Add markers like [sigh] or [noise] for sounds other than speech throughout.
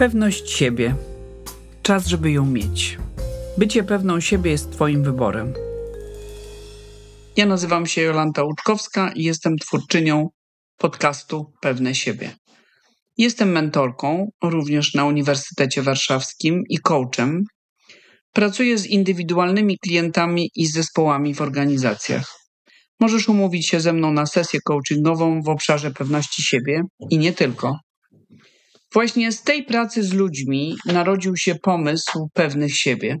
Pewność siebie. Czas, żeby ją mieć. Bycie pewną siebie jest Twoim wyborem. Ja nazywam się Jolanta Łuczkowska i jestem twórczynią podcastu Pewne siebie. Jestem mentorką, również na Uniwersytecie Warszawskim i coachem. Pracuję z indywidualnymi klientami i zespołami w organizacjach. Możesz umówić się ze mną na sesję coachingową w obszarze pewności siebie i nie tylko. Właśnie z tej pracy z ludźmi narodził się pomysł pewnych siebie.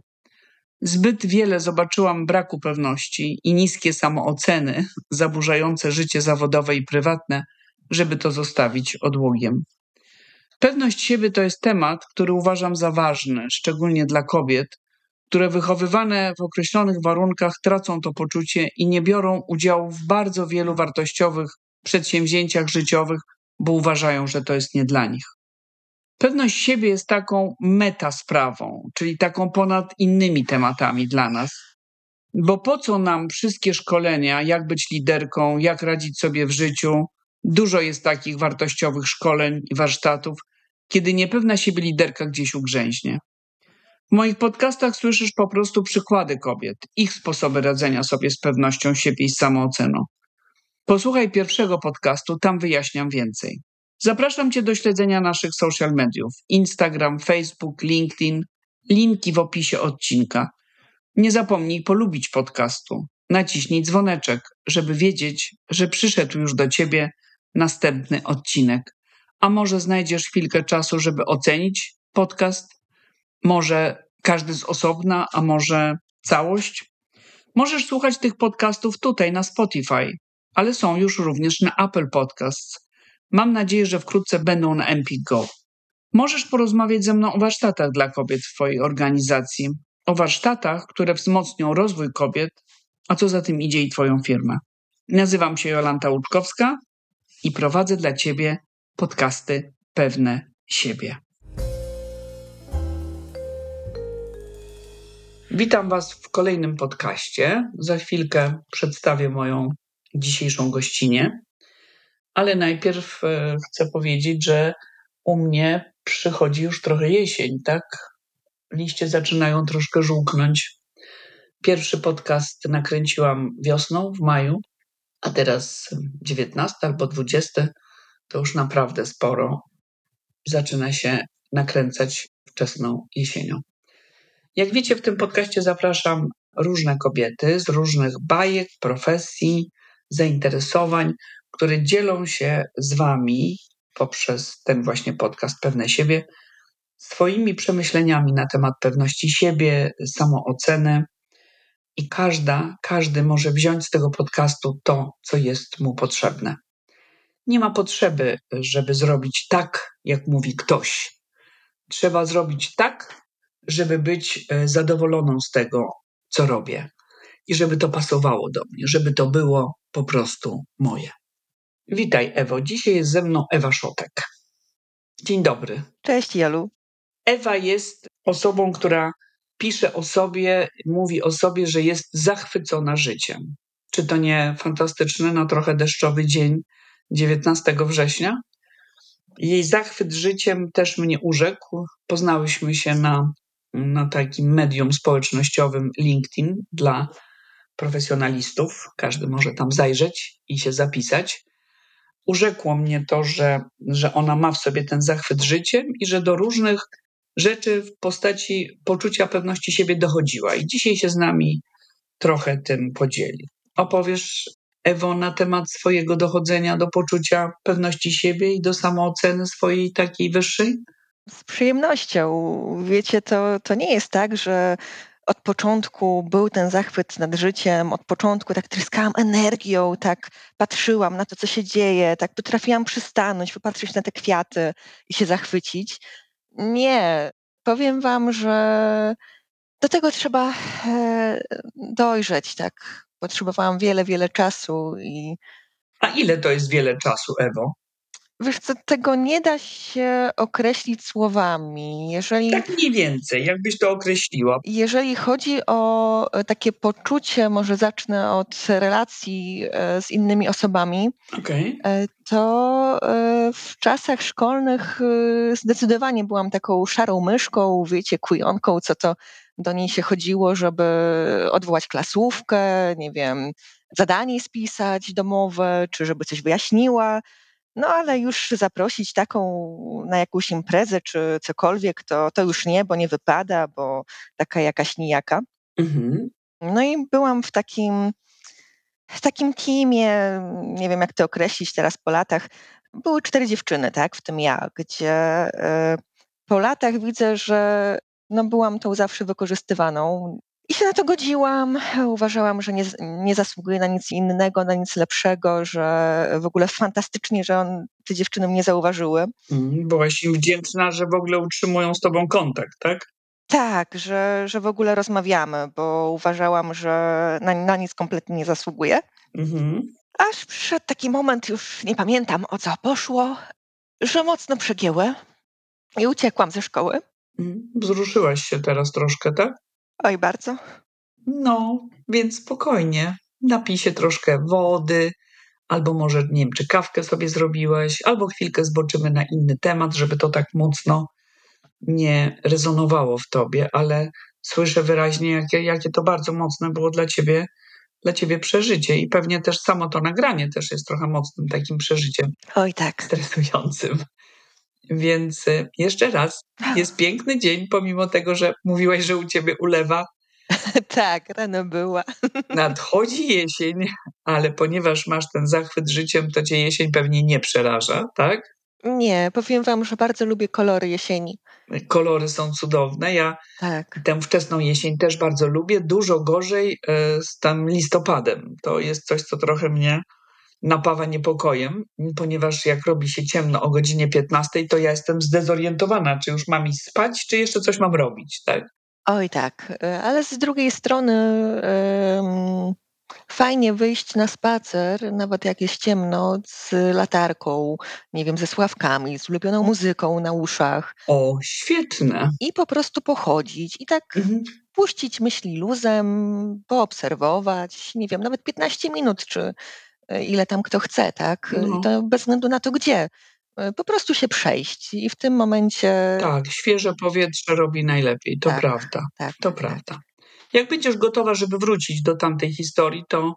Zbyt wiele zobaczyłam braku pewności i niskie samooceny, zaburzające życie zawodowe i prywatne, żeby to zostawić odłogiem. Pewność siebie to jest temat, który uważam za ważny, szczególnie dla kobiet, które wychowywane w określonych warunkach tracą to poczucie i nie biorą udziału w bardzo wielu wartościowych przedsięwzięciach życiowych, bo uważają, że to jest nie dla nich. Pewność siebie jest taką metasprawą, czyli taką ponad innymi tematami dla nas. Bo po co nam wszystkie szkolenia, jak być liderką, jak radzić sobie w życiu? Dużo jest takich wartościowych szkoleń i warsztatów, kiedy niepewna siebie liderka gdzieś ugrzęźnie. W moich podcastach słyszysz po prostu przykłady kobiet, ich sposoby radzenia sobie z pewnością siebie i samooceną. Posłuchaj pierwszego podcastu, tam wyjaśniam więcej. Zapraszam Cię do śledzenia naszych social mediów: Instagram, Facebook, LinkedIn, linki w opisie odcinka. Nie zapomnij polubić podcastu. Naciśnij dzwoneczek, żeby wiedzieć, że przyszedł już do Ciebie następny odcinek. A może znajdziesz chwilkę czasu, żeby ocenić podcast? Może każdy z osobna, a może całość? Możesz słuchać tych podcastów tutaj na Spotify, ale są już również na Apple Podcasts. Mam nadzieję, że wkrótce będą na Empik Go. Możesz porozmawiać ze mną o warsztatach dla kobiet w Twojej organizacji, o warsztatach, które wzmocnią rozwój kobiet, a co za tym idzie i Twoją firmę. Nazywam się Jolanta Łuczkowska i prowadzę dla Ciebie podcasty Pewne Siebie. Witam Was w kolejnym podcaście. Za chwilkę przedstawię moją dzisiejszą gościnę ale najpierw e, chcę powiedzieć, że u mnie przychodzi już trochę jesień, tak? Liście zaczynają troszkę żółknąć. Pierwszy podcast nakręciłam wiosną, w maju, a teraz 19 albo 20 to już naprawdę sporo. Zaczyna się nakręcać wczesną jesienią. Jak wiecie, w tym podcaście zapraszam różne kobiety z różnych bajek, profesji, zainteresowań, które dzielą się z Wami poprzez ten właśnie podcast Pewne Siebie swoimi przemyśleniami na temat pewności siebie, samooceny. I każda, każdy może wziąć z tego podcastu to, co jest mu potrzebne. Nie ma potrzeby, żeby zrobić tak, jak mówi ktoś. Trzeba zrobić tak, żeby być e, zadowoloną z tego, co robię i żeby to pasowało do mnie, żeby to było po prostu moje. Witaj, Ewo. Dzisiaj jest ze mną Ewa Szotek. Dzień dobry. Cześć, Jalu. Ewa jest osobą, która pisze o sobie, mówi o sobie, że jest zachwycona życiem. Czy to nie fantastyczny, no trochę deszczowy dzień 19 września? Jej zachwyt życiem też mnie urzekł. Poznałyśmy się na, na takim medium społecznościowym LinkedIn dla profesjonalistów. Każdy może tam zajrzeć i się zapisać urzekło mnie to, że, że ona ma w sobie ten zachwyt życiem i że do różnych rzeczy w postaci poczucia pewności siebie dochodziła. I dzisiaj się z nami trochę tym podzieli. Opowiesz, Ewo, na temat swojego dochodzenia do poczucia pewności siebie i do samooceny swojej takiej wyższej? Z przyjemnością. Wiecie, to, to nie jest tak, że od początku był ten zachwyt nad życiem, od początku tak tryskałam energią, tak patrzyłam na to, co się dzieje, tak potrafiłam przystanąć, popatrzeć na te kwiaty i się zachwycić. Nie, powiem wam, że do tego trzeba e, dojrzeć, tak. Potrzebowałam wiele, wiele czasu i. A ile to jest wiele czasu, Ewo? Wiesz co, tego nie da się określić słowami. Jeżeli, Tak mniej więcej, jakbyś to określiła. jeżeli chodzi o e, takie poczucie, może zacznę od relacji e, z innymi osobami, Okej. e, to w czasach szkolnych zdecydowanie byłam taką szarą myszką, wiecie, kujonką, co to do niej się chodziło, żeby odwołać klasówkę, nie wiem, zadanie spisać domowe, czy żeby coś wyjaśniła. No ale już zaprosić taką na jakąś imprezę czy cokolwiek, to, to już nie, bo nie wypada, bo taka jakaś nijaka. Mhm. No i byłam w takim, w takim teamie, nie wiem jak to określić teraz po latach. Były cztery dziewczyny, tak, w tym ja, gdzie e, po latach widzę, że no byłam tą zawsze wykorzystywaną. I się na to godziłam. Uważałam, że nie, nie zasługuję na nic innego, na nic lepszego, że w ogóle fantastycznie, że on, te dziewczyny mnie zauważyły. Mhm. Byłaś im wdzięczna, że w ogóle utrzymują z tobą kontakt, tak? Tak, że, że w ogóle rozmawiamy, bo uważałam, że na, na nic kompletnie nie zasługuję. Mhm. Aż przyszedł taki moment, już nie pamiętam o co poszło, że mocno przegięły i uciekłam ze szkoły. Mhm. Wzruszyłaś się teraz troszkę, tak? Oj, bardzo. No, więc spokojnie. Napij się troszkę wody, albo może, nie wiem, czy kawkę sobie zrobiłaś, albo chwilkę zboczymy na inny temat, żeby to tak mocno nie rezonowało w tobie, ale słyszę wyraźnie, jakie, jakie to bardzo mocne było dla ciebie, dla ciebie przeżycie i pewnie też samo to nagranie też jest trochę mocnym takim przeżyciem Oj, tak. stresującym. Więc y, jeszcze raz, [laughs] jest piękny dzień, pomimo tego, że mówiłaś, że u ciebie ulewa, [laughs] tak, rano była. [laughs] nadchodzi jesień, ale ponieważ masz ten zachwyt życiem, to cię jesień pewnie nie przeraża, tak? Nie, powiem wam, że bardzo lubię kolory jesieni. Kolory są cudowne. Ja Tak. tę wczesną jesień też bardzo lubię. Dużo gorzej e, z tym listopadem. To jest coś, co trochę mnie napawa niepokojem, ponieważ jak robi się ciemno o godzinie 15, to ja jestem zdezorientowana, czy już mam iść spać, czy jeszcze coś mam robić, tak? Oj, tak. E, Ale z drugiej strony em, fajnie wyjść na spacer, nawet jak jest ciemno, z latarką, nie wiem, ze sławkami, z ulubioną muzyką na uszach O, świetne. i po prostu pochodzić i tak Mhm. puścić myśli luzem, poobserwować, nie wiem, nawet 15 minut, czy ile tam kto chce, tak? No. To bez względu na to gdzie. E, Po prostu się przejść i w tym momencie. Tak, świeże powietrze robi najlepiej, to Tak, prawda. tak, To tak, prawda. Jak będziesz gotowa, żeby wrócić do tamtej historii, to,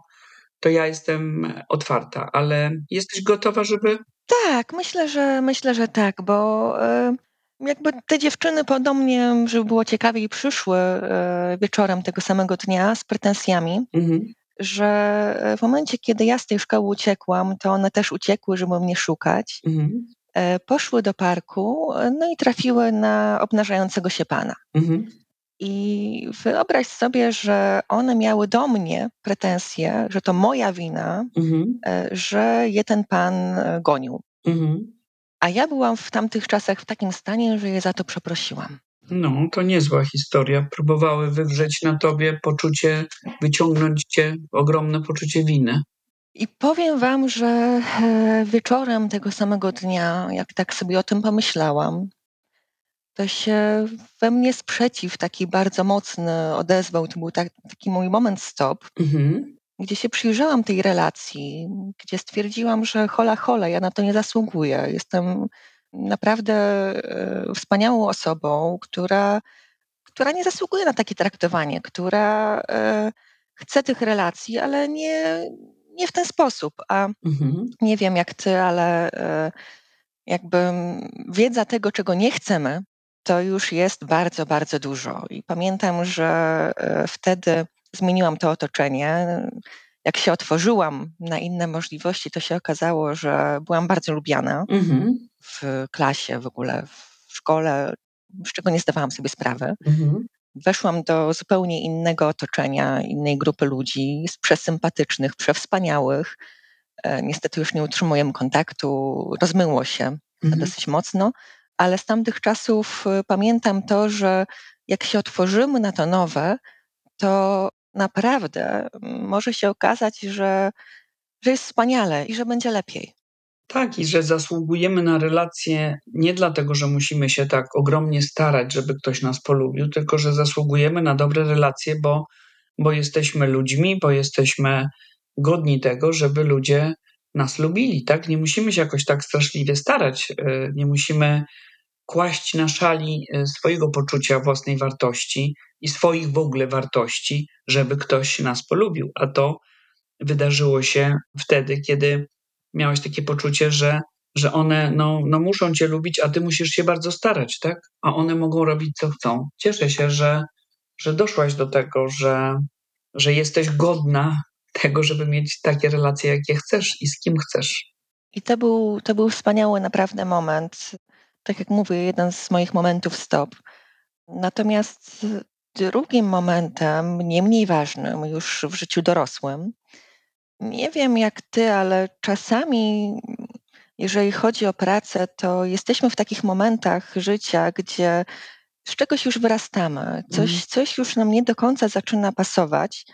to ja jestem otwarta, ale jesteś gotowa, żeby. Tak, myślę, że myślę, że tak, bo e, jakby te dziewczyny podobnie, żeby było ciekawiej, przyszły e, wieczorem tego samego dnia z pretensjami, Mhm. Że e, w momencie, kiedy ja z tej szkoły uciekłam, to one też uciekły, żeby mnie szukać. Mhm. E, Poszły do parku, e, no i trafiły na obnażającego się pana. Mhm. I wyobraź sobie, że one miały do mnie pretensje, że to moja wina, Mhm. że je ten pan gonił. Mhm. A ja byłam w tamtych czasach w takim stanie, że je za to przeprosiłam. No, to niezła historia. Próbowały wywrzeć na tobie poczucie, wyciągnąć cię ogromne poczucie winy. I powiem wam, że e, wieczorem tego samego dnia, jak tak sobie o tym pomyślałam, to się we mnie sprzeciw taki bardzo mocny odezwał. To był tak, taki mój moment stop, Mhm. gdzie się przyjrzałam tej relacji, gdzie stwierdziłam, że hola hola, ja na to nie zasługuję. Jestem naprawdę e, wspaniałą osobą, która, która nie zasługuje na takie traktowanie, która e, chce tych relacji, ale nie, nie w ten sposób. A Mhm. nie wiem jak ty, ale e, jakby wiedza tego, czego nie chcemy, to już jest bardzo, bardzo dużo. I pamiętam, że wtedy zmieniłam to otoczenie. Jak się otworzyłam na inne możliwości, to się okazało, że byłam bardzo lubiana Mhm. W klasie, w ogóle w szkole, z czego nie zdawałam sobie sprawy. Mhm. Weszłam do zupełnie innego otoczenia, innej grupy ludzi, przesympatycznych, przewspaniałych. E, Niestety już nie utrzymujemy kontaktu, rozmyło się Mhm. dosyć mocno, ale z tamtych czasów e, pamiętam to, że jak się otworzymy na to nowe, to naprawdę może się okazać, że, że jest wspaniale i że będzie lepiej. Tak, i że zasługujemy na relacje nie dlatego, że musimy się tak ogromnie starać, żeby ktoś nas polubił, tylko że zasługujemy na dobre relacje, bo, bo jesteśmy ludźmi, bo jesteśmy godni tego, żeby ludzie nas lubili, tak? Nie musimy się jakoś tak straszliwie starać, e, nie musimy kłaść na szali e, swojego poczucia własnej wartości i swoich w ogóle wartości, żeby ktoś nas polubił. A to wydarzyło się wtedy, kiedy miałeś takie poczucie, że, że one no, no muszą cię lubić, a ty musisz się bardzo starać, tak? A one mogą robić co chcą. Cieszę się, że, że doszłaś do tego, że, że jesteś godna tego, żeby mieć takie relacje, jakie chcesz i z kim chcesz. I to był, to był wspaniały naprawdę moment. Tak jak mówię, jeden z moich momentów stop. Natomiast drugim momentem, nie mniej ważnym już w życiu dorosłym, nie wiem jak ty, ale czasami, jeżeli chodzi o pracę, to jesteśmy w takich momentach życia, gdzie z czegoś już wyrastamy, coś, Mhm. coś już nam nie do końca zaczyna pasować,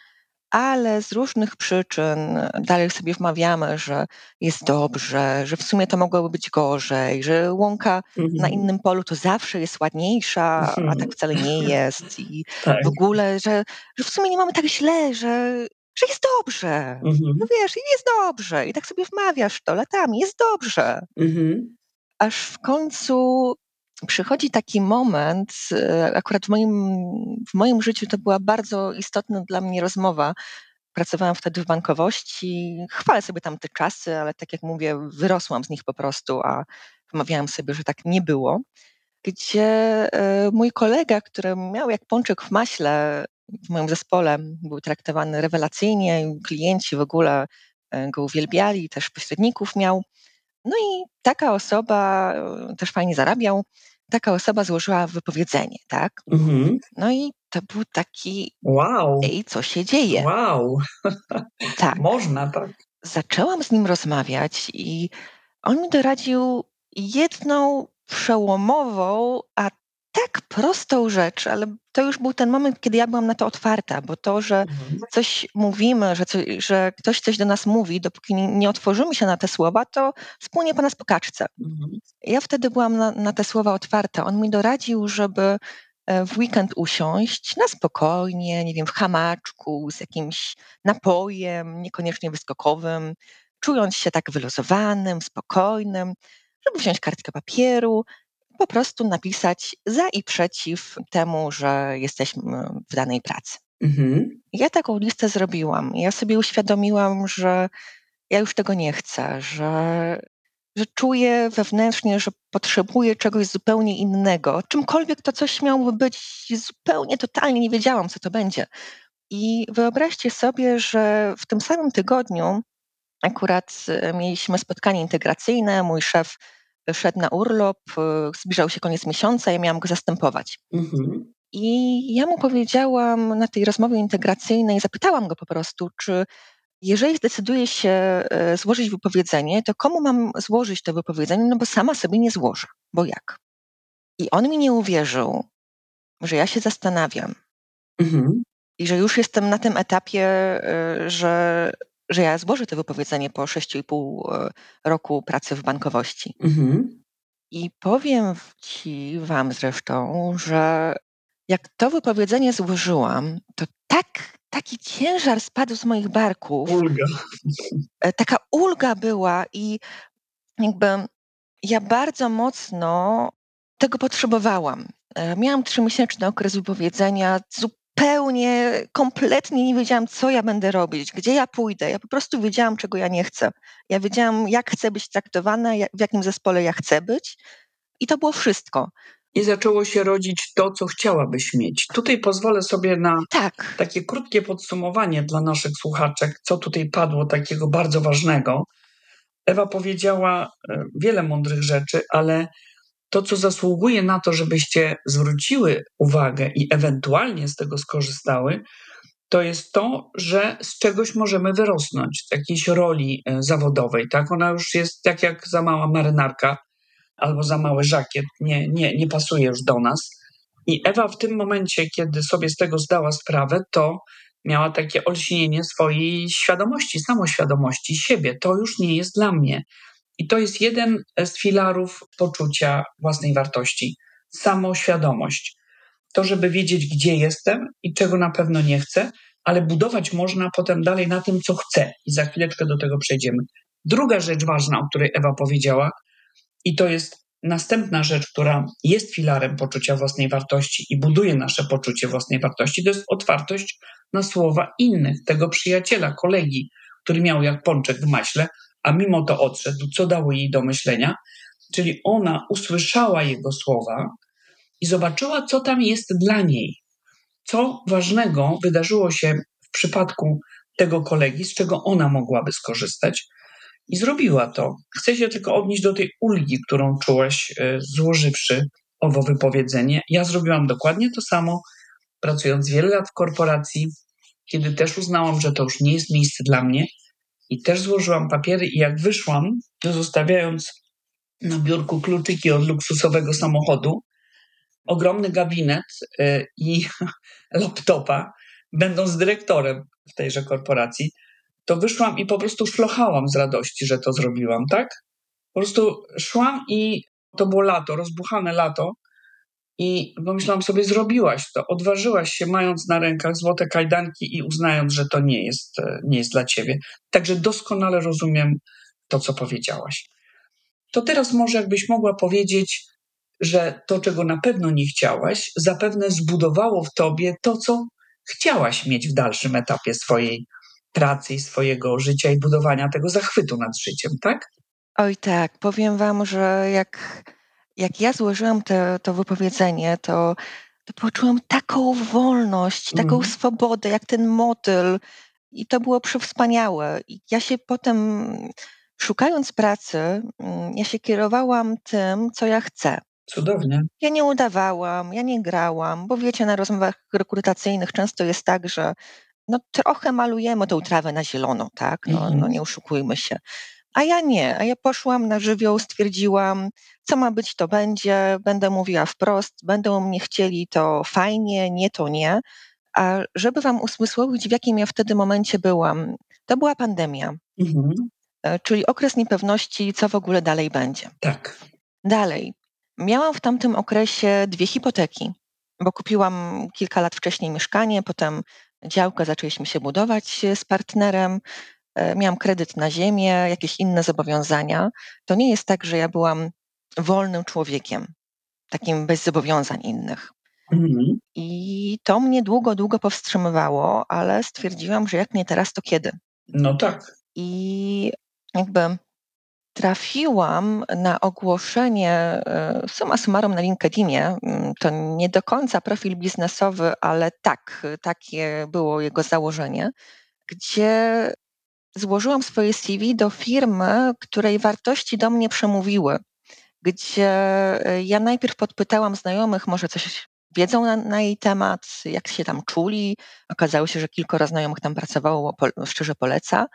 ale z różnych przyczyn dalej sobie wmawiamy, że jest dobrze, że w sumie to mogłoby być gorzej, że łąka na Mhm. innym polu to zawsze jest ładniejsza, a [laughs] tak wcale nie jest. I Tak. w ogóle, że, że w sumie nie mamy tak źle, że, że jest dobrze. Mhm. No wiesz, jest dobrze. I tak sobie wmawiasz to latami, jest dobrze. Mhm. Aż w końcu przychodzi taki moment, e, akurat w moim, w moim życiu to była bardzo istotna dla mnie rozmowa. Pracowałam wtedy w bankowości, chwalę sobie tam te czasy, ale tak jak mówię, wyrosłam z nich po prostu, a wmawiałam sobie, że tak nie było. Gdzie e, mój kolega, który miał jak pączek w maśle w moim zespole, był traktowany rewelacyjnie, klienci w ogóle e, go uwielbiali, też pośredników miał. No i taka osoba, e, też fajnie zarabiał, taka osoba złożyła wypowiedzenie, tak? Mhm. No i to był taki, Wow. ej, co się dzieje? Wow. [laughs] Tak. Można tak. Zaczęłam z nim rozmawiać i on mi doradził jedną przełomową, a tak prostą rzecz, ale to już był ten moment, kiedy ja byłam na to otwarta, bo to, że Mhm. coś mówimy, że, że ktoś coś do nas mówi, dopóki nie, nie otworzymy się na te słowa, to spłynie po nas po kaczce. Mhm. Ja wtedy byłam na, na te słowa otwarta. On mi doradził, żeby e, w weekend usiąść na spokojnie, nie wiem, w hamaczku, z jakimś napojem, niekoniecznie wyskokowym, czując się tak wyluzowanym, spokojnym, żeby wziąć kartkę papieru, po prostu napisać za i przeciw temu, że jesteśmy w danej pracy. Mhm. Ja taką listę zrobiłam. Ja sobie uświadomiłam, że ja już tego nie chcę, że, że czuję wewnętrznie, że potrzebuję czegoś zupełnie innego. Czymkolwiek to coś miałoby być, zupełnie, totalnie nie wiedziałam, co to będzie. I wyobraźcie sobie, że w tym samym tygodniu akurat e, mieliśmy spotkanie integracyjne. Mój szef szedł na urlop, e, zbliżał się koniec miesiąca, ja miałam go zastępować. Mhm. I ja mu powiedziałam na tej rozmowie integracyjnej, zapytałam go po prostu, czy jeżeli zdecyduję się e, złożyć wypowiedzenie, to komu mam złożyć to wypowiedzenie? No bo sama sobie nie złożę, bo jak? I on mi nie uwierzył, że ja się zastanawiam Mhm. i że już jestem na tym etapie, że, że ja złożę to wypowiedzenie po 6,5 e, roku pracy w bankowości. Mhm. I powiem ci, wam zresztą, że jak to wypowiedzenie złożyłam, to tak, taki ciężar spadł z moich barków, Ulga. e, taka ulga była i jakby ja bardzo mocno tego potrzebowałam. E, Miałam trzymiesięczny okres wypowiedzenia, zupełnie, kompletnie nie wiedziałam, co ja będę robić, gdzie ja pójdę. Ja po prostu wiedziałam, czego ja nie chcę. Ja wiedziałam, jak chcę być traktowana, w jakim zespole ja chcę być. I to było wszystko. I zaczęło się rodzić to, co chciałabyś mieć. Tutaj pozwolę sobie na Tak, takie krótkie podsumowanie dla naszych słuchaczek, co tutaj padło takiego bardzo ważnego. Ewa powiedziała e, wiele mądrych rzeczy, ale to, co zasługuje na to, żebyście zwróciły uwagę i ewentualnie z tego skorzystały, to jest to, że z czegoś możemy wyrosnąć, z jakiejś roli e, zawodowej. Tak, ona już jest tak jak za mała marynarka albo za mały żakiet, nie, nie, nie pasuje już do nas. I Ewa w tym momencie, kiedy sobie z tego zdała sprawę, to miała takie olśnienie swojej świadomości, samoświadomości siebie. To już nie jest dla mnie. I to jest jeden z filarów poczucia własnej wartości samoświadomość. To, żeby wiedzieć, gdzie jestem i czego na pewno nie chcę, ale budować można potem dalej na tym, co chcę. I za chwileczkę do tego przejdziemy. Druga rzecz ważna, o której Ewa powiedziała, i to jest następna rzecz, która jest filarem poczucia własnej wartości i buduje nasze poczucie własnej wartości, to jest otwartość na słowa innych, tego przyjaciela, kolegi, który miał jak pączek w maśle, a mimo to odszedł, co dało jej do myślenia. Czyli ona usłyszała jego słowa i zobaczyła, co tam jest dla niej. Co ważnego wydarzyło się w przypadku tego kolegi, z czego ona mogłaby skorzystać. I zrobiła to. Chcę się tylko odnieść do tej ulgi, którą czułaś, e, złożywszy owo wypowiedzenie. Ja zrobiłam dokładnie to samo, pracując wiele lat w korporacji, kiedy też uznałam, że to już nie jest miejsce dla mnie. I też złożyłam papiery, i jak wyszłam, zostawiając na biurku kluczyki od luksusowego samochodu, ogromny gabinet e, i [laughs] laptopa, będąc dyrektorem w tejże korporacji, to wyszłam i po prostu szlochałam z radości, że to zrobiłam, tak? Po prostu szłam i to było lato, rozbuchane lato. I pomyślałam sobie, zrobiłaś to, odważyłaś się, mając na rękach złote kajdanki i uznając, że to nie jest, e, nie jest dla ciebie. Także doskonale rozumiem to, co powiedziałaś. To teraz może jakbyś mogła powiedzieć, że to, czego na pewno nie chciałaś, zapewne zbudowało w tobie to, co chciałaś mieć w dalszym etapie swojej pracy i swojego życia i budowania tego zachwytu nad życiem, tak? Oj tak, powiem wam, że jak, jak ja złożyłam te, to wypowiedzenie, to, to poczułam taką wolność, taką Mhm. swobodę, jak ten motyl. I to było przewspaniałe. I ja się potem, szukając pracy, mm, ja się kierowałam tym, co ja chcę. Cudownie. Ja nie udawałam, ja nie grałam, bo wiecie, na rozmowach rekrutacyjnych często jest tak, że no trochę malujemy tą trawę na zielono, tak? No, Mhm. no nie oszukujmy się. A ja nie, a ja poszłam na żywioł, stwierdziłam, co ma być, to będzie, będę mówiła wprost, będą mnie chcieli, to fajnie, nie, to nie. A żeby wam usmysłowić, w jakim ja wtedy momencie byłam, to była pandemia, Mhm. e, czyli okres niepewności, co w ogóle dalej będzie. Tak. Dalej. Miałam w tamtym okresie dwie hipoteki, bo kupiłam kilka lat wcześniej mieszkanie, potem działkę zaczęliśmy się budować z partnerem. E, Miałam kredyt na ziemię, jakieś inne zobowiązania. To nie jest tak, że ja byłam wolnym człowiekiem, takim bez zobowiązań innych. Mhm. I to mnie długo, długo powstrzymywało, ale stwierdziłam, że jak nie teraz, to kiedy? No tak. I jakby trafiłam na ogłoszenie e, summa summarum na LinkedInie. Mm, To nie do końca profil biznesowy, ale tak, takie było jego założenie, gdzie złożyłam swoje CV do firmy, której wartości do mnie przemówiły, gdzie e, ja najpierw podpytałam znajomych, może coś wiedzą na, na jej temat, jak się tam czuli. Okazało się, że kilkoro znajomych tam pracowało, po, szczerze poleca.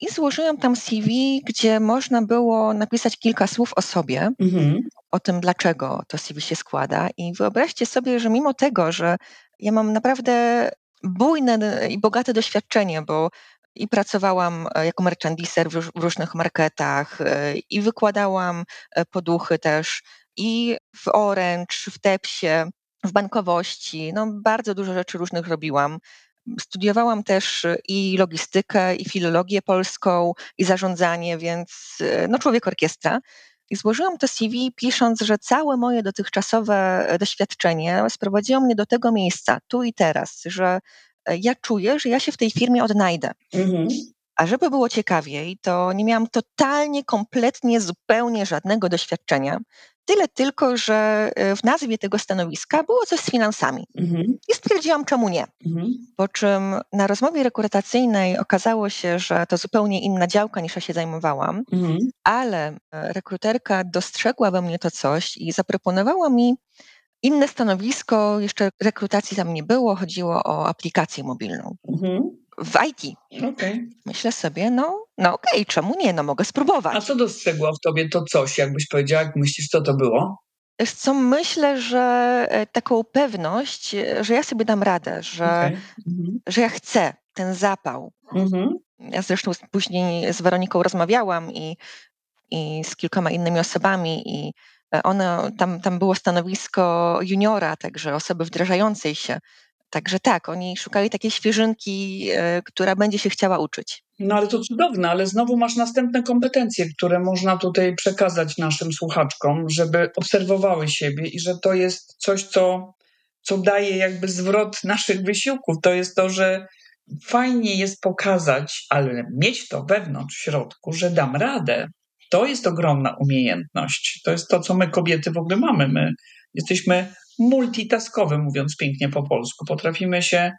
I złożyłam tam CV, gdzie można było napisać kilka słów o sobie, Mhm. o tym, dlaczego to CV się składa. I wyobraźcie sobie, że mimo tego, że ja mam naprawdę bujne i bogate doświadczenie, bo i pracowałam e, jako merchandiser w, róż- w różnych marketach, e, i wykładałam e, poduchy też, i w Orange, w Tepsie, w bankowości. No, bardzo dużo rzeczy różnych robiłam. Studiowałam też i logistykę, i filologię polską, i zarządzanie, więc no, człowiek orkiestra. I złożyłam to CV, pisząc, że całe moje dotychczasowe doświadczenie sprowadziło mnie do tego miejsca, tu i teraz, że ja czuję, że ja się w tej firmie odnajdę. Mhm. A żeby było ciekawiej, to nie miałam totalnie, kompletnie, zupełnie żadnego doświadczenia. Tyle tylko, że e, w nazwie tego stanowiska było coś z finansami. Mhm. I stwierdziłam, czemu nie. Mhm. Po czym na rozmowie rekrutacyjnej okazało się, że to zupełnie inna działka niż ja się zajmowałam, Mhm. ale e, rekruterka dostrzegła we mnie to coś i zaproponowała mi inne stanowisko. Jeszcze rekrutacji tam nie było, chodziło o aplikację mobilną Mhm. w IT. Okej. Myślę sobie, no, no okej, czemu nie, no mogę A spróbować. co dostrzegła w tobie to coś, jakbyś powiedziała, jak myślisz, co to było? Wiesz co, myślę, że e, taką pewność, e, że ja sobie dam radę, że, Okej. Mhm. że ja chcę ten zapał. Mhm. Ja zresztą później z Weroniką rozmawiałam i, i z kilkoma innymi osobami i e, one, tam, tam było stanowisko juniora, także osoby wdrażającej się. Także tak, oni szukali takiej świeżynki, e, która będzie się chciała uczyć. No ale to cudowne, ale znowu masz następne kompetencje, które można tutaj przekazać naszym słuchaczkom, żeby obserwowały siebie i że to jest coś, co, co daje jakby zwrot naszych wysiłków. To jest to, że fajnie jest pokazać, ale mieć to wewnątrz, w środku, że dam radę. To jest ogromna umiejętność. To jest to, co my kobiety w ogóle mamy. My jesteśmy multitaskowe, mówiąc pięknie po polsku. Potrafimy się,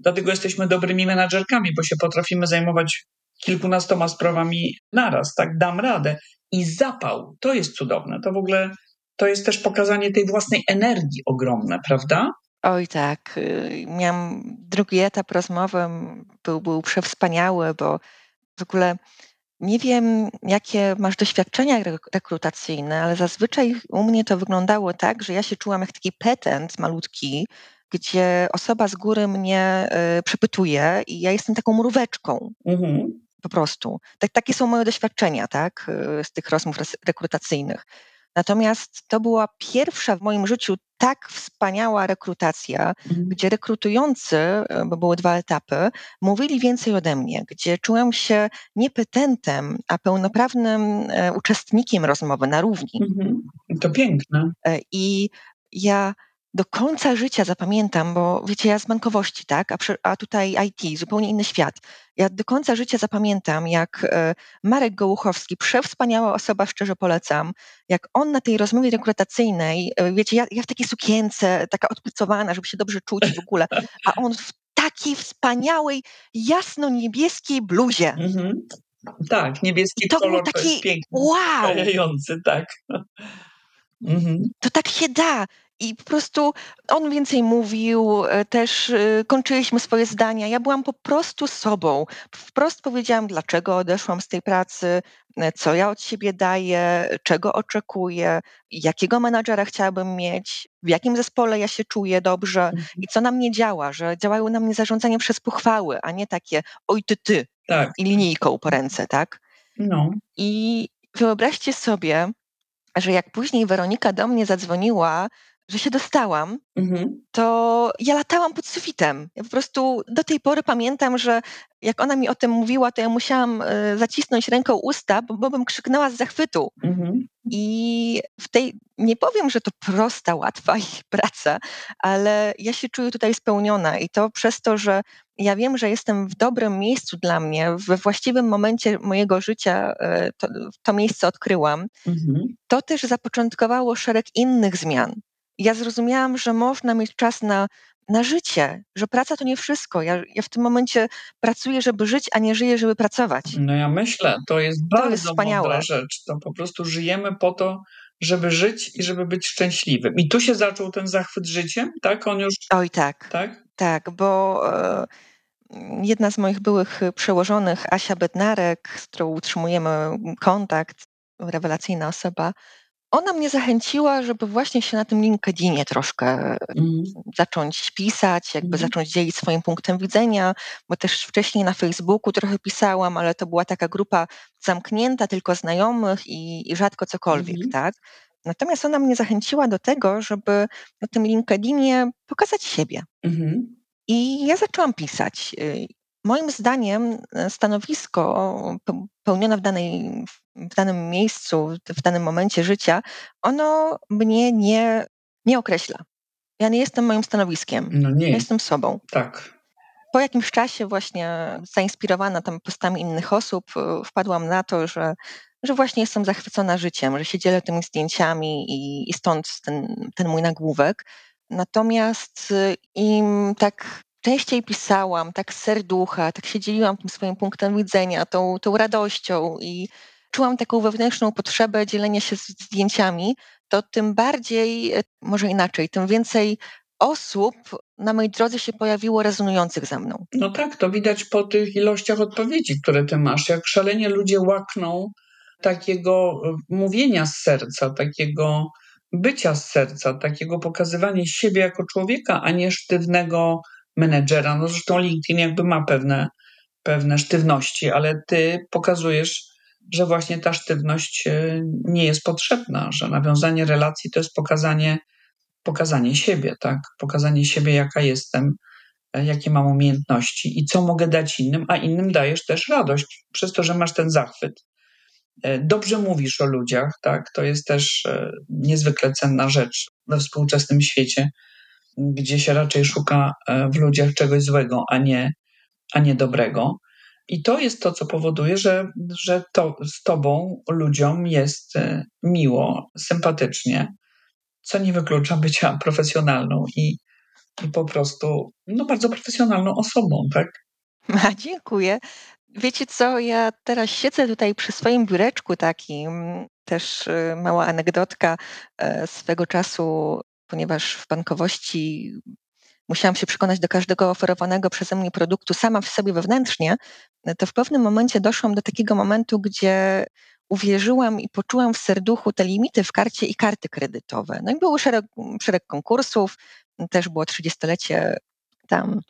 dlatego jesteśmy dobrymi menadżerkami, bo się potrafimy zajmować kilkunastoma sprawami naraz, tak dam radę. I zapał, to jest cudowne. To w ogóle, to jest też pokazanie tej własnej energii ogromne, prawda? Oj tak, y, miałam drugi etap rozmowy, był, był przewspaniały, bo w ogóle nie wiem, jakie masz doświadczenia rekrutacyjne, ale zazwyczaj u mnie to wyglądało tak, że ja się czułam jak taki petent malutki, gdzie osoba z góry mnie y, przepytuje i ja jestem taką mróweczką. Mhm. Po prostu. Tak, takie są moje doświadczenia, tak, y, z tych rozmów rekrutacyjnych. Natomiast to była pierwsza w moim życiu tak wspaniała rekrutacja, mhm. gdzie rekrutujący, e, bo były dwa etapy, mówili więcej ode mnie, gdzie czułem się nie petentem, a pełnoprawnym e, uczestnikiem rozmowy na równi. Mhm. To piękne. E, I ja do końca życia zapamiętam, bo wiecie, ja z bankowości, tak, a, przy, a tutaj IT, zupełnie inny świat. Ja do końca życia zapamiętam, jak e, Marek Gołuchowski, przewspaniała osoba, szczerze polecam, jak on na tej rozmowie rekrutacyjnej, e, wiecie, ja, ja w takiej sukience, taka odpłycowana, żeby się dobrze czuć w ogóle, a on w takiej wspaniałej, jasno-niebieskiej bluzie. Mhm. Tak, niebieski to kolor był taki, to jest piękny, wow! tak. [laughs] Mhm. To tak się da. I po prostu on więcej mówił, e, też e, kończyliśmy swoje zdania. Ja byłam po prostu sobą. Wprost powiedziałam, dlaczego odeszłam z tej pracy, e, co ja od siebie daję, czego oczekuję, jakiego menadżera chciałabym mieć, w jakim zespole ja się czuję dobrze mhm. i co na mnie działa, że działają na mnie zarządzanie przez pochwały, a nie takie oj ty ty tak. i linijką po ręce, tak? No. I wyobraźcie sobie, że jak później Weronika do mnie zadzwoniła że się dostałam, mhm. to ja latałam pod sufitem. Ja po prostu do tej pory pamiętam, że jak ona mi o tym mówiła, to ja musiałam y, zacisnąć ręką usta, bo, bo bym krzyknęła z zachwytu. Mhm. I w tej, nie powiem, że to prosta, łatwa [laughs] praca, ale ja się czuję tutaj spełniona i to przez to, że ja wiem, że jestem w dobrym miejscu dla mnie, we właściwym momencie mojego życia y, to, to miejsce odkryłam. Mhm. To też zapoczątkowało szereg innych zmian ja zrozumiałam, że można mieć czas na, na życie, że praca to nie wszystko. Ja, ja w tym momencie pracuję, żeby żyć, a nie żyję, żeby pracować. No ja myślę, to jest to bardzo jest wspaniałe. mądra rzecz. To po prostu żyjemy po to, żeby żyć i żeby być szczęśliwym. I tu się zaczął ten zachwyt życiem, tak? On już... Oj tak, tak, tak bo... E, jedna z moich byłych przełożonych, Asia Bednarek, z którą utrzymujemy kontakt, rewelacyjna osoba, ona mnie zachęciła, żeby właśnie się na tym LinkedInie troszkę mm. zacząć pisać, jakby mm. zacząć dzielić swoim punktem widzenia, bo też wcześniej na Facebooku trochę pisałam, ale to była taka grupa zamknięta, tylko znajomych i, i rzadko cokolwiek, mm. tak? Natomiast ona mnie zachęciła do tego, żeby na tym LinkedInie pokazać siebie. -hmm. I ja zaczęłam pisać. Moim zdaniem e, stanowisko pełnione w danej w danym miejscu, w danym momencie życia, ono mnie nie, nie określa. Ja nie jestem moim stanowiskiem. No nie. Ja jestem sobą. Tak. Po jakimś czasie właśnie zainspirowana tam postami innych osób, y, wpadłam na to, że, że właśnie jestem zachwycona życiem, że się dzielę tymi zdjęciami i, i stąd ten, ten mój nagłówek. Natomiast y, im tak częściej pisałam, tak z serducha, tak się dzieliłam tym swoim punktem widzenia, tą, tą radością i czułam taką wewnętrzną potrzebę dzielenia się zdjęciami, to tym bardziej, e, może inaczej, tym więcej osób na mojej drodze się pojawiło rezonujących ze mną. No tak, to widać po tych ilościach odpowiedzi, które ty masz. Jak szalenie ludzie łakną takiego e, mówienia z serca, takiego bycia z serca, takiego pokazywania siebie jako człowieka, a nie sztywnego menedżera. No zresztą LinkedIn jakby ma pewne, pewne sztywności, ale ty pokazujesz że właśnie ta sztywność e, nie jest potrzebna, że nawiązanie relacji to jest pokazanie, pokazanie siebie, tak? Pokazanie siebie, jaka jestem, e, jakie mam umiejętności i co mogę dać innym, a innym dajesz też radość przez to, że masz ten zachwyt. E, dobrze mówisz o ludziach, tak? To jest też niezwykle cenna rzecz we współczesnym świecie, gdzie się raczej szuka w ludziach czegoś złego, a nie, a nie dobrego. I to jest to, co powoduje, że, że to z tobą ludziom jest miło, sympatycznie, co nie wyklucza bycia profesjonalną i, i po prostu no, bardzo profesjonalną osobą, tak? [laughs] A, dziękuję. Wiecie co, ja teraz siedzę tutaj przy swoim biureczku takim, też y, mała anegdotka e, swego czasu, ponieważ w bankowości musiałam się przekonać do każdego oferowanego przeze mnie produktu sama w sobie wewnętrznie, to w pewnym momencie doszłam do takiego momentu, gdzie uwierzyłam i poczułam w serduchu te limity w karcie i karty kredytowe. No i był szereg, szereg konkursów, też było 30-lecie tam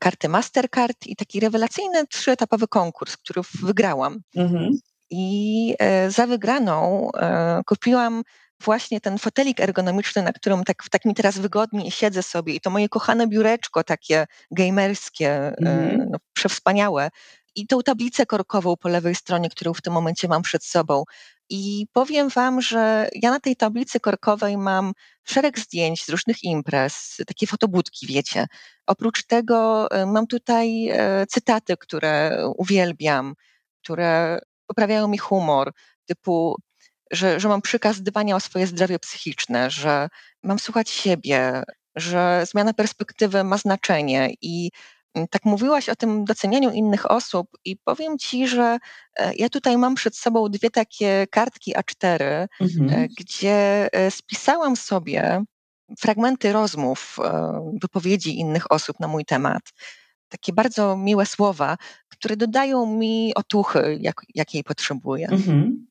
karty Mastercard i taki rewelacyjny trzyetapowy konkurs, który wygrałam. Mhm. I e, za wygraną e, kupiłam właśnie ten fotelik ergonomiczny, na którym tak, tak mi teraz wygodnie siedzę sobie i to moje kochane biureczko takie gamerskie, mhm. no, przewspaniałe i tą tablicę korkową po lewej stronie, którą w tym momencie mam przed sobą. I powiem Wam, że ja na tej tablicy korkowej mam szereg zdjęć z różnych imprez, takie fotobudki, wiecie. Oprócz tego e, mam tutaj e, cytaty, które uwielbiam, które poprawiają mi humor, typu, że, że mam przykaz dbania o swoje zdrowie psychiczne, że mam słuchać siebie, że zmiana perspektywy ma znaczenie i Mm, tak mówiłaś o tym docenianiu innych osób i powiem ci, że e, ja tutaj mam przed sobą dwie takie kartki A4, e, mhm. gdzie e, spisałam sobie fragmenty rozmów, wypowiedzi innych osób na mój temat. Takie bardzo miłe słowa, które dodają mi otuchy, jak, jakiej potrzebuję. Mhm.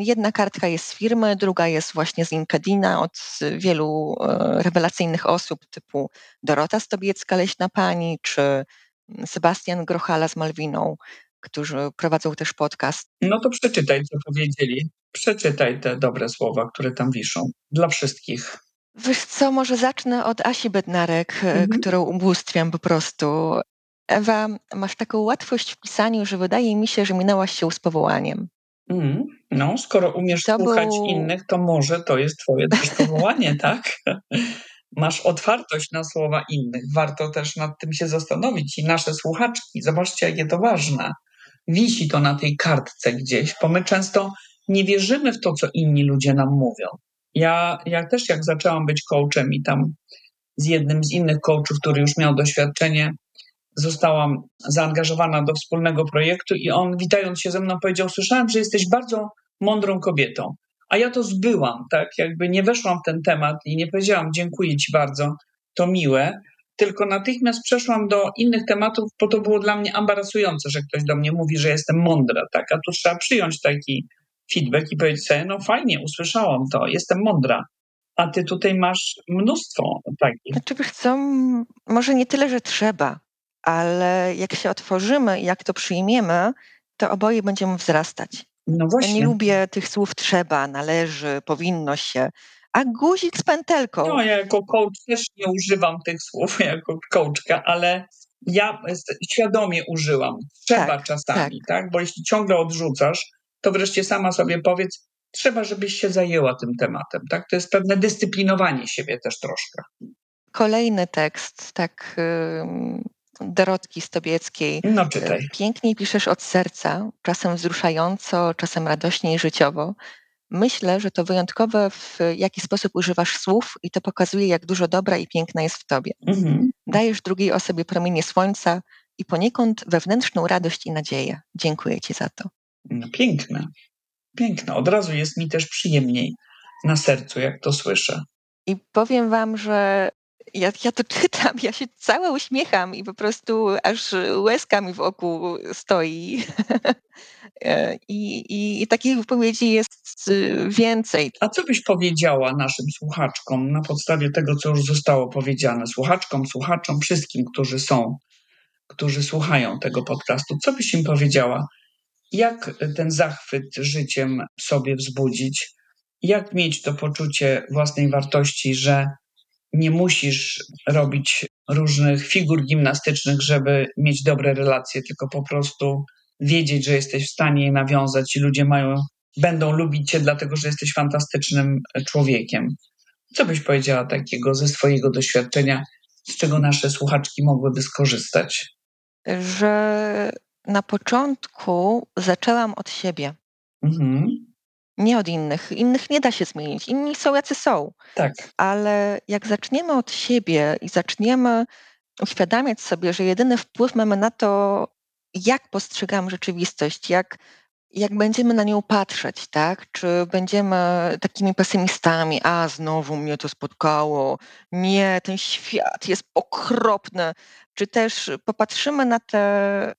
Jedna kartka jest z firmy, druga jest właśnie z LinkedIna od wielu e, rewelacyjnych osób typu Dorota Stobiecka, Leśna Pani, czy mm, Sebastian Grochala z Malwiną, którzy prowadzą też podcast. No to przeczytaj, co powiedzieli. Przeczytaj te dobre słowa, które tam wiszą. Dla wszystkich. Wiesz co, może zacznę od Asi Bednarek, e, mhm. którą ubóstwiam po prostu. Ewa, masz taką łatwość w pisaniu, że wydaje mi się, że minęłaś się z powołaniem. Mm, no, skoro umiesz to słuchać był... innych, to może to jest twoje też [laughs] powołanie, tak? Masz otwartość na słowa innych. Warto też nad tym się zastanowić. I nasze słuchaczki, zobaczcie, jakie to ważne. Wisi to na tej kartce gdzieś, bo my często nie wierzymy w to, co inni ludzie nam mówią. Ja, ja też jak zaczęłam być coachem i tam z jednym z innych coachów, który już miał doświadczenie, zostałam zaangażowana do wspólnego projektu i on, witając się ze mną, powiedział: Słyszałem, że jesteś bardzo mądrą kobietą. A ja to zbyłam, tak? Jakby nie weszłam w ten temat i nie powiedziałam: Dziękuję ci bardzo, to miłe. Tylko natychmiast przeszłam do innych tematów, bo to było dla mnie embarasujące, że ktoś do mnie mówi, że jestem mądra, tak? A tu trzeba przyjąć taki feedback i powiedzieć sobie: No fajnie, usłyszałam to, jestem mądra. A ty tutaj masz mnóstwo takich. Znaczy, wiesz może nie tyle, że trzeba, ale jak się otworzymy i jak to przyjmiemy, to oboje będziemy wzrastać. No właśnie. Ja nie lubię tych słów trzeba, należy, powinno się. A guzik z pętelką. No, ja jako coach też nie używam tych słów [laughs] jako coachka, ale ja świadomie użyłam. Trzeba tak, czasami, tak. tak? Bo jeśli ciągle odrzucasz, to wreszcie sama sobie powiedz, trzeba, żebyś się zajęła tym tematem, tak? To jest pewne dyscyplinowanie siebie też troszkę. Kolejny tekst, tak Dorotki Stobieckiej. No czytaj. E, piękniej piszesz od serca, czasem wzruszająco, czasem radośnie i życiowo. Myślę, że to wyjątkowe, w jaki sposób używasz słów i to pokazuje, jak dużo dobra i piękna jest w tobie. Mhm. Dajesz drugiej osobie promienie słońca i poniekąd wewnętrzną radość i nadzieję. Dziękuję ci za to. No, piękne. Piękne. Od razu jest mi też przyjemniej na sercu, jak to słyszę. I powiem wam, że ja, ja to [laughs] czytam, ja się cała uśmiecham i po prostu aż łezka mi w oku stoi. [laughs] E, I, i, I takich wypowiedzi jest y, więcej. A co byś powiedziała naszym słuchaczkom na podstawie tego, co już zostało powiedziane? Słuchaczkom, słuchaczom, wszystkim, którzy są, którzy słuchają tego podcastu. Co byś im powiedziała? Jak ten zachwyt życiem sobie wzbudzić? Jak mieć to poczucie własnej wartości, że nie musisz robić różnych figur gimnastycznych, żeby mieć dobre relacje, tylko po prostu wiedzieć, że jesteś w stanie je nawiązać i ludzie mają, będą lubić cię, dlatego że jesteś fantastycznym człowiekiem. Co byś powiedziała takiego ze swojego doświadczenia, z czego nasze słuchaczki mogłyby skorzystać? Że na początku zaczęłam od siebie. Mhm. Nie od innych. Innych nie da się zmienić. Inni są jacy są. Tak. Ale jak zaczniemy od siebie i zaczniemy uświadamiać sobie, że jedyny wpływ mamy na to, jak postrzegam rzeczywistość, jak, jak będziemy na nią patrzeć, tak? Czy będziemy takimi pesymistami, a znowu mnie to spotkało, nie, ten świat jest okropny, czy też popatrzymy na te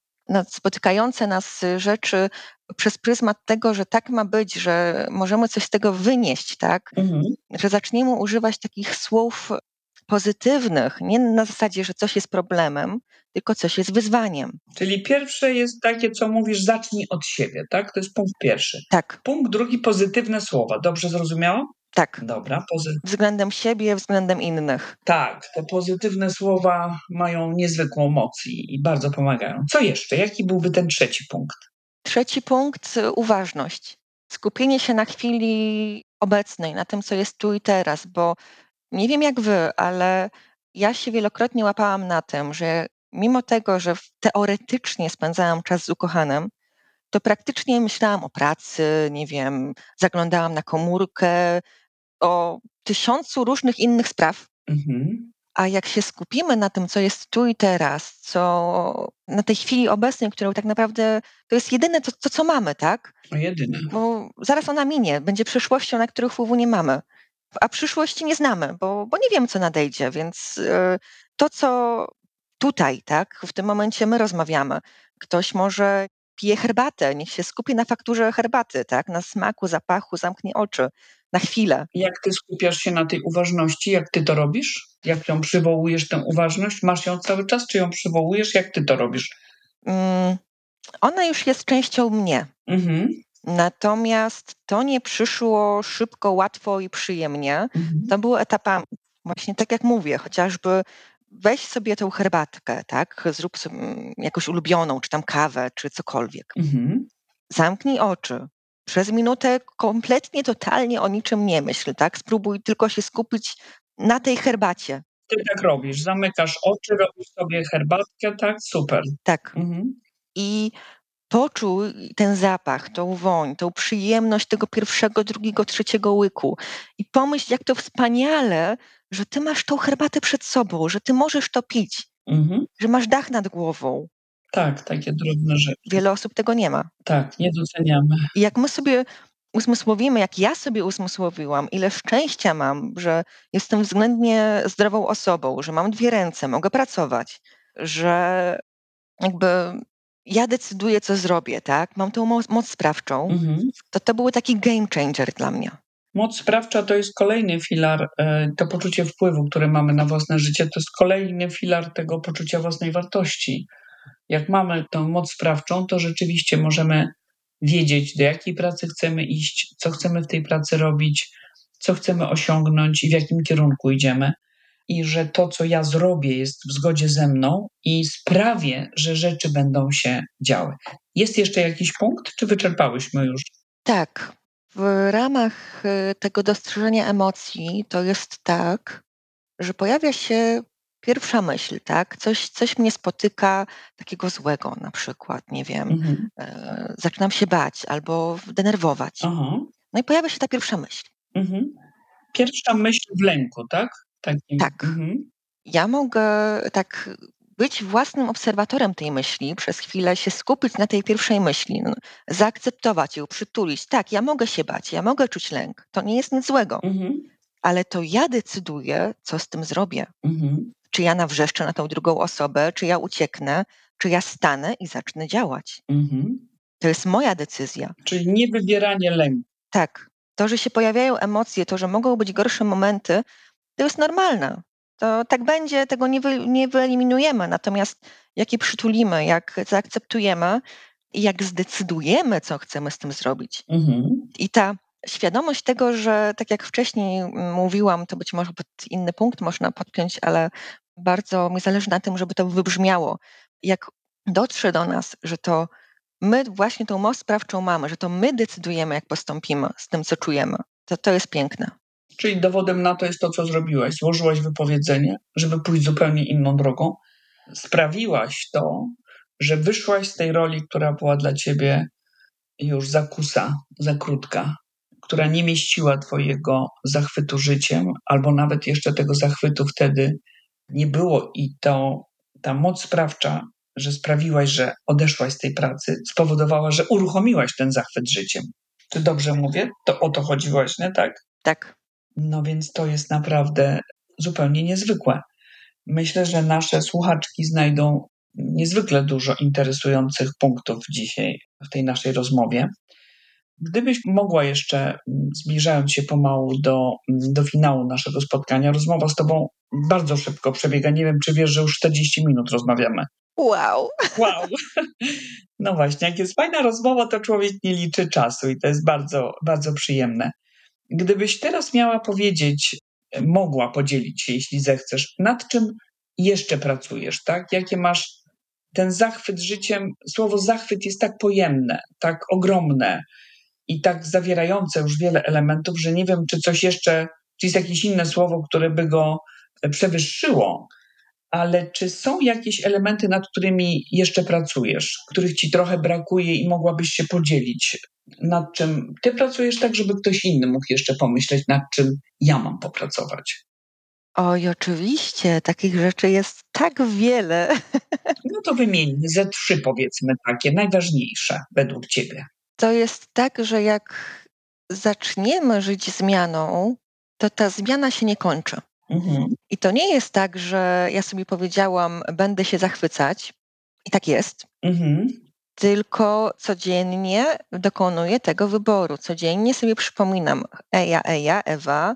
spotykające nas rzeczy przez pryzmat tego, że tak ma być, że możemy coś z tego wynieść, tak? Mhm. Że zaczniemy używać takich słów pozytywnych, nie na zasadzie, że coś jest problemem, tylko coś jest wyzwaniem. Czyli pierwsze jest takie, co mówisz, zacznij od siebie, tak? To jest punkt pierwszy. Tak, Punkt drugi, pozytywne słowa. Dobrze zrozumiałam? Tak. Dobra, pozy- Względem siebie, względem innych. tak, te pozytywne słowa mają niezwykłą moc i, i bardzo pomagają. Co jeszcze? Jaki byłby ten trzeci punkt? Trzeci punkt y, uważność. Skupienie się na chwili obecnej, na tym, co jest tu i teraz, bo nie wiem jak wy, ale ja się wielokrotnie łapałam na tym, że mimo tego, że teoretycznie spędzałam czas z ukochanym, to praktycznie myślałam o pracy, nie wiem, zaglądałam na komórkę, o tysiącu różnych innych spraw. Mhm. A jak się skupimy na tym, co jest tu i teraz, co na tej chwili obecnej, którą tak naprawdę to jest jedyne, to, to co mamy, tak? No jedyne. Bo zaraz ona minie, będzie przyszłością, na którą wpływu nie mamy. A przyszłości nie znamy, bo, bo nie wiemy, co nadejdzie, więc y, to, co tutaj, tak, w tym momencie my rozmawiamy, ktoś może pije herbatę, niech się skupi na fakturze herbaty, tak, na smaku, zapachu, zamknie oczy na chwilę. Jak ty skupiasz się na tej uważności? Jak ty to robisz? Jak ją przywołujesz, tę uważność? Masz ją cały czas, czy ją przywołujesz? Jak ty to robisz? Mm, ona już jest częścią mnie. Mhm. Natomiast to nie przyszło szybko, łatwo i przyjemnie. Mhm. To było etapami. Właśnie tak jak mówię, chociażby weź sobie tą herbatkę, tak? Zrób sobie mm, jakąś ulubioną, czy tam kawę, czy cokolwiek. Mhm. Zamknij oczy. Przez minutę kompletnie, totalnie o niczym nie myśl, tak? Spróbuj tylko się skupić na tej herbacie. Ty tak robisz, zamykasz oczy, robisz sobie herbatkę, tak? Super. Tak. Mhm. I poczuj ten zapach, tą woń, tą przyjemność tego pierwszego, drugiego, trzeciego łyku. I pomyśl, jak to wspaniale, że ty masz tą herbatę przed sobą, że ty możesz to pić, Mhm. że masz dach nad głową. Tak, takie drobne rzeczy. Wiele osób tego nie ma. Tak, nie doceniamy. I jak my sobie uzmysłowimy, jak ja sobie uzmysłowiłam, ile szczęścia mam, że jestem względnie zdrową osobą, że mam dwie ręce, mogę pracować, że jakby ja decyduję, co zrobię, tak? Mam tą moc, moc sprawczą, Mhm. to to był taki game changer dla mnie. Moc sprawcza to jest kolejny filar, e, to poczucie wpływu, które mamy na własne życie, to jest kolejny filar tego poczucia własnej wartości. Jak mamy tą moc sprawczą, to rzeczywiście możemy wiedzieć, do jakiej pracy chcemy iść, co chcemy w tej pracy robić, co chcemy osiągnąć i w jakim kierunku idziemy. I że to, co ja zrobię, jest w zgodzie ze mną i sprawię, że rzeczy będą się działy. Jest jeszcze jakiś punkt, czy wyczerpałyśmy już? Tak, w ramach y, tego dostrzeżenia emocji to jest tak, że pojawia się pierwsza myśl, tak? Coś, coś mnie spotyka takiego złego na przykład, nie wiem, Mhm. e, zaczynam się bać albo denerwować. Aha. No i pojawia się ta pierwsza myśl. Mhm. Pierwsza myśl w lęku, tak? Takim, Tak. Mhm. Ja mogę tak być własnym obserwatorem tej myśli, przez chwilę się skupić na tej pierwszej myśli, no, zaakceptować ją, przytulić. Tak, ja mogę się bać, ja mogę czuć lęk. To nie jest nic złego, Mhm. ale to ja decyduję, co z tym zrobię. Mhm. Czy ja nawrzeszczę na tą drugą osobę, czy ja ucieknę, czy ja stanę i zacznę działać. Mhm. To jest moja decyzja. Czyli nie wybieranie lęku. Tak, to, że się pojawiają emocje, to, że mogą być gorsze momenty, to jest normalne. To tak będzie, tego nie, wy, nie wyeliminujemy. Natomiast jak je przytulimy, jak zaakceptujemy i jak zdecydujemy, co chcemy z tym zrobić. Mhm. I ta świadomość tego, że tak jak wcześniej mówiłam, to być może pod inny punkt można podpiąć, ale Bardzo mi zależy na tym, żeby to wybrzmiało. Jak dotrze do nas, że to my właśnie tą moc sprawczą mamy, że to my decydujemy, jak postąpimy z tym, co czujemy, to to jest piękne. Czyli dowodem na to jest to, co zrobiłaś. Złożyłaś wypowiedzenie, żeby pójść zupełnie inną drogą. Sprawiłaś to, że wyszłaś z tej roli, która była dla ciebie już za kusa, za krótka, która nie mieściła twojego zachwytu życiem, albo nawet jeszcze tego zachwytu wtedy nie było i to ta moc sprawcza, że sprawiłaś, że odeszłaś z tej pracy, spowodowała, że uruchomiłaś ten zachwyt życiem. Czy dobrze mówię? To o to chodzi właśnie, tak? Tak. No więc to jest naprawdę zupełnie niezwykłe. Myślę, że nasze słuchaczki znajdą niezwykle dużo interesujących punktów dzisiaj w tej naszej rozmowie. Gdybyś mogła jeszcze, mm, zbliżając się pomału do, mm, do finału naszego spotkania, rozmowa z Tobą bardzo szybko przebiega. Nie wiem, czy wiesz, że już 40 minut rozmawiamy. Wow! Wow! No właśnie, jak jest fajna rozmowa, to człowiek nie liczy czasu i to jest bardzo, bardzo przyjemne. Gdybyś teraz miała powiedzieć, mogła podzielić się, jeśli zechcesz, nad czym jeszcze pracujesz, tak? Jakie masz ten zachwyt życiem? Słowo zachwyt jest tak pojemne, tak ogromne i tak zawierające już wiele elementów, że nie wiem, czy coś jeszcze, czy jest jakieś inne słowo, które by go przewyższyło, ale czy są jakieś elementy, nad którymi jeszcze pracujesz, których ci trochę brakuje i mogłabyś się podzielić? Nad czym ty pracujesz, tak żeby ktoś inny mógł jeszcze pomyśleć, nad czym ja mam popracować? Oj, oczywiście, takich rzeczy jest tak wiele. [laughs] No to wymień ze trzy, powiedzmy, takie najważniejsze według ciebie. To jest tak, że jak zaczniemy żyć zmianą, to ta zmiana się nie kończy. Mhm. I to nie jest tak, że ja sobie powiedziałam, będę się zachwycać. I tak jest. Mhm. Tylko codziennie dokonuję tego wyboru. Codziennie sobie przypominam, Eja, Eja, Ewa,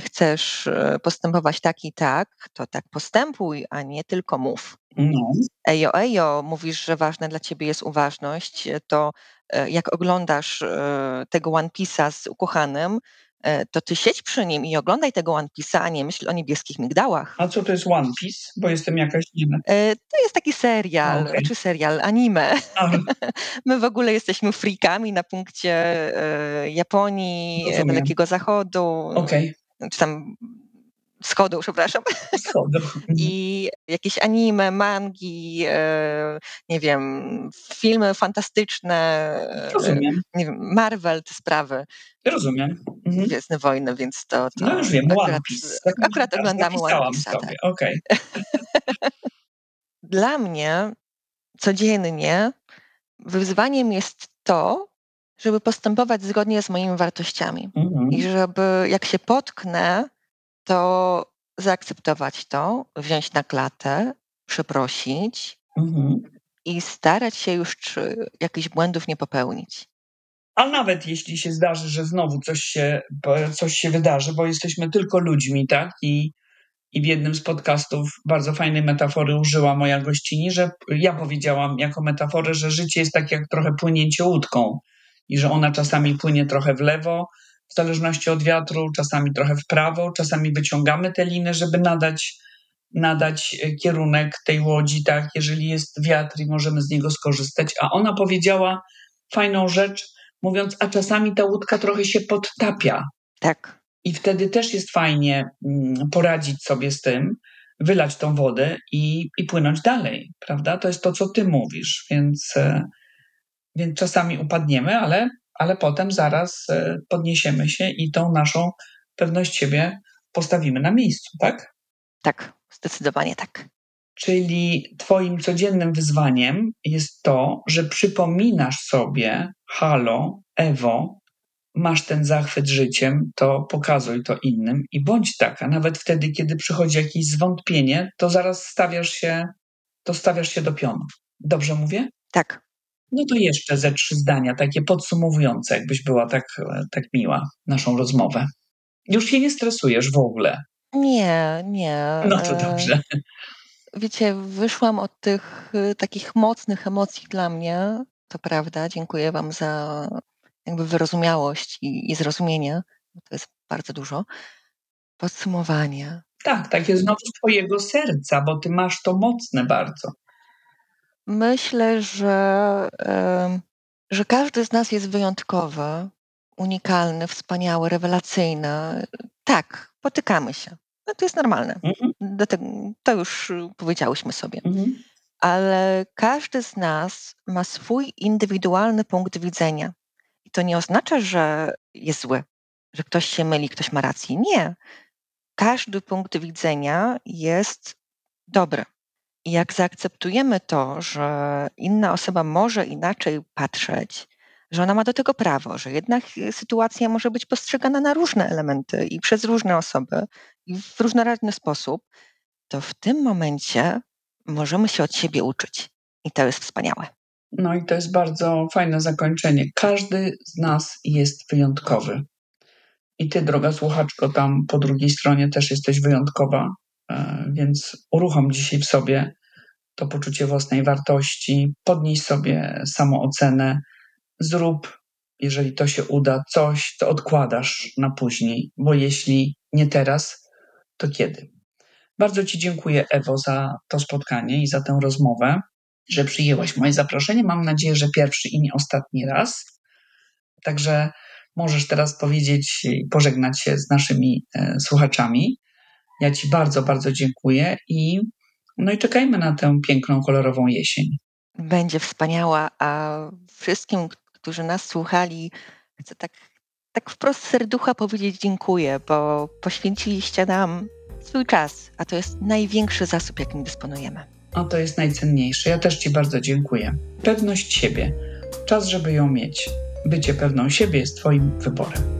chcesz y, postępować tak i tak, to tak postępuj, a nie tylko mów. No. Ejo, ejo, mówisz, że ważna dla ciebie jest uważność, to y, jak oglądasz tego One Piece'a z ukochanym, to ty siedź przy nim i oglądaj tego One Piece'a, a nie myśl o niebieskich migdałach. A co to jest One Piece? Bo jestem jakaś dziwna. Y, To jest taki serial, Okej. czy serial, anime. A, [laughs] My w ogóle jesteśmy freakami na punkcie y, Japonii, Rozumiem. Dalekiego Zachodu, Okej, czy tam wschodu, przepraszam. Mhm. [laughs] I jakieś anime, mangi, e, nie wiem, filmy fantastyczne, e, Rozumiem, nie wiem, Marvel, te sprawy, rozumiem. Mhm. Gwiezdne Wojny, więc to, to No już wiem, One akurat, Piece. akurat oglądamy One Piece'a. Tak. okej. [laughs] Dla mnie codziennie wyzwaniem jest to, żeby postępować zgodnie z moimi wartościami. Mhm. I żeby jak się potknę, to zaakceptować to, wziąć na klatę, przeprosić Mhm. i starać się już czy jakichś błędów nie popełnić. A nawet jeśli się zdarzy, że znowu coś się, coś się wydarzy, bo jesteśmy tylko ludźmi, tak? I, I w jednym z podcastów bardzo fajnej metafory użyła moja gościni, że ja powiedziałam jako metaforę, że życie jest tak jak trochę płynięcie łódką i że ona czasami płynie trochę w lewo, w zależności od wiatru, czasami trochę w prawo, czasami wyciągamy te liny, żeby nadać, nadać e, kierunek tej łodzi, tak? Jeżeli jest wiatr i możemy z niego skorzystać. A ona powiedziała fajną rzecz, mówiąc, a czasami ta łódka trochę się podtapia. Tak, I wtedy też jest fajnie mm, poradzić sobie z tym, wylać tą wodę i, i płynąć dalej, prawda? To jest to, co ty mówisz, więc, e, więc czasami upadniemy, ale, ale potem zaraz e, podniesiemy się i tą naszą pewność siebie postawimy na miejscu, tak? tak, zdecydowanie tak. Czyli Twoim codziennym wyzwaniem jest to, że przypominasz sobie, halo, Ewo, masz ten zachwyt życiem, to pokazuj to innym i bądź taka. Nawet wtedy, kiedy przychodzi jakieś zwątpienie, to zaraz stawiasz się, to stawiasz się do pionu. Dobrze mówię? Tak. No to jeszcze ze trzy zdania, takie podsumowujące, jakbyś była tak, tak miła naszą rozmowę. Już się nie stresujesz w ogóle. Nie, nie. No to e, dobrze. Wiecie, wyszłam od tych y, takich mocnych emocji dla mnie, to prawda. Dziękuję Wam za jakby wyrozumiałość i, i zrozumienie, to jest bardzo dużo. Podsumowanie. Tak, takie znowu z twojego serca, bo ty masz to mocne bardzo. Myślę, że, że każdy z nas jest wyjątkowy, unikalny, wspaniały, rewelacyjny. Tak, potykamy się. No to jest normalne. Mhm. to już powiedziałyśmy sobie. Mhm. Ale każdy z nas ma swój indywidualny punkt widzenia. I to nie oznacza, że jest zły, że ktoś się myli, ktoś ma rację. Nie. Każdy punkt widzenia jest dobry. I jak zaakceptujemy to, że inna osoba może inaczej patrzeć, że ona ma do tego prawo, że jednak sytuacja może być postrzegana na różne elementy i przez różne osoby i w różnorodny sposób, to w tym momencie możemy się od siebie uczyć. I to jest wspaniałe. No i to jest bardzo fajne zakończenie. Każdy z nas jest wyjątkowy. I ty, droga słuchaczko, tam po drugiej stronie też jesteś wyjątkowa, więc uruchom dzisiaj w sobie to poczucie własnej wartości, podnieś sobie samoocenę, zrób, jeżeli to się uda, coś, to odkładasz na później, bo jeśli nie teraz, to kiedy? Bardzo Ci dziękuję, Ewo, za to spotkanie i za tę rozmowę, że przyjęłaś moje zaproszenie. Mam nadzieję, że pierwszy i nie ostatni raz. Także możesz teraz powiedzieć i pożegnać się z naszymi e, słuchaczami. Ja Ci bardzo, bardzo dziękuję i no i czekajmy na tę piękną, kolorową jesień. Będzie wspaniała, a wszystkim, którzy nas słuchali, chcę tak, tak wprost serducha powiedzieć dziękuję, bo poświęciliście nam swój czas, a to jest największy zasób, jakim dysponujemy. A to jest najcenniejsze. Ja też Ci bardzo dziękuję. Pewność siebie. Czas, żeby ją mieć. Bycie pewną siebie jest Twoim wyborem.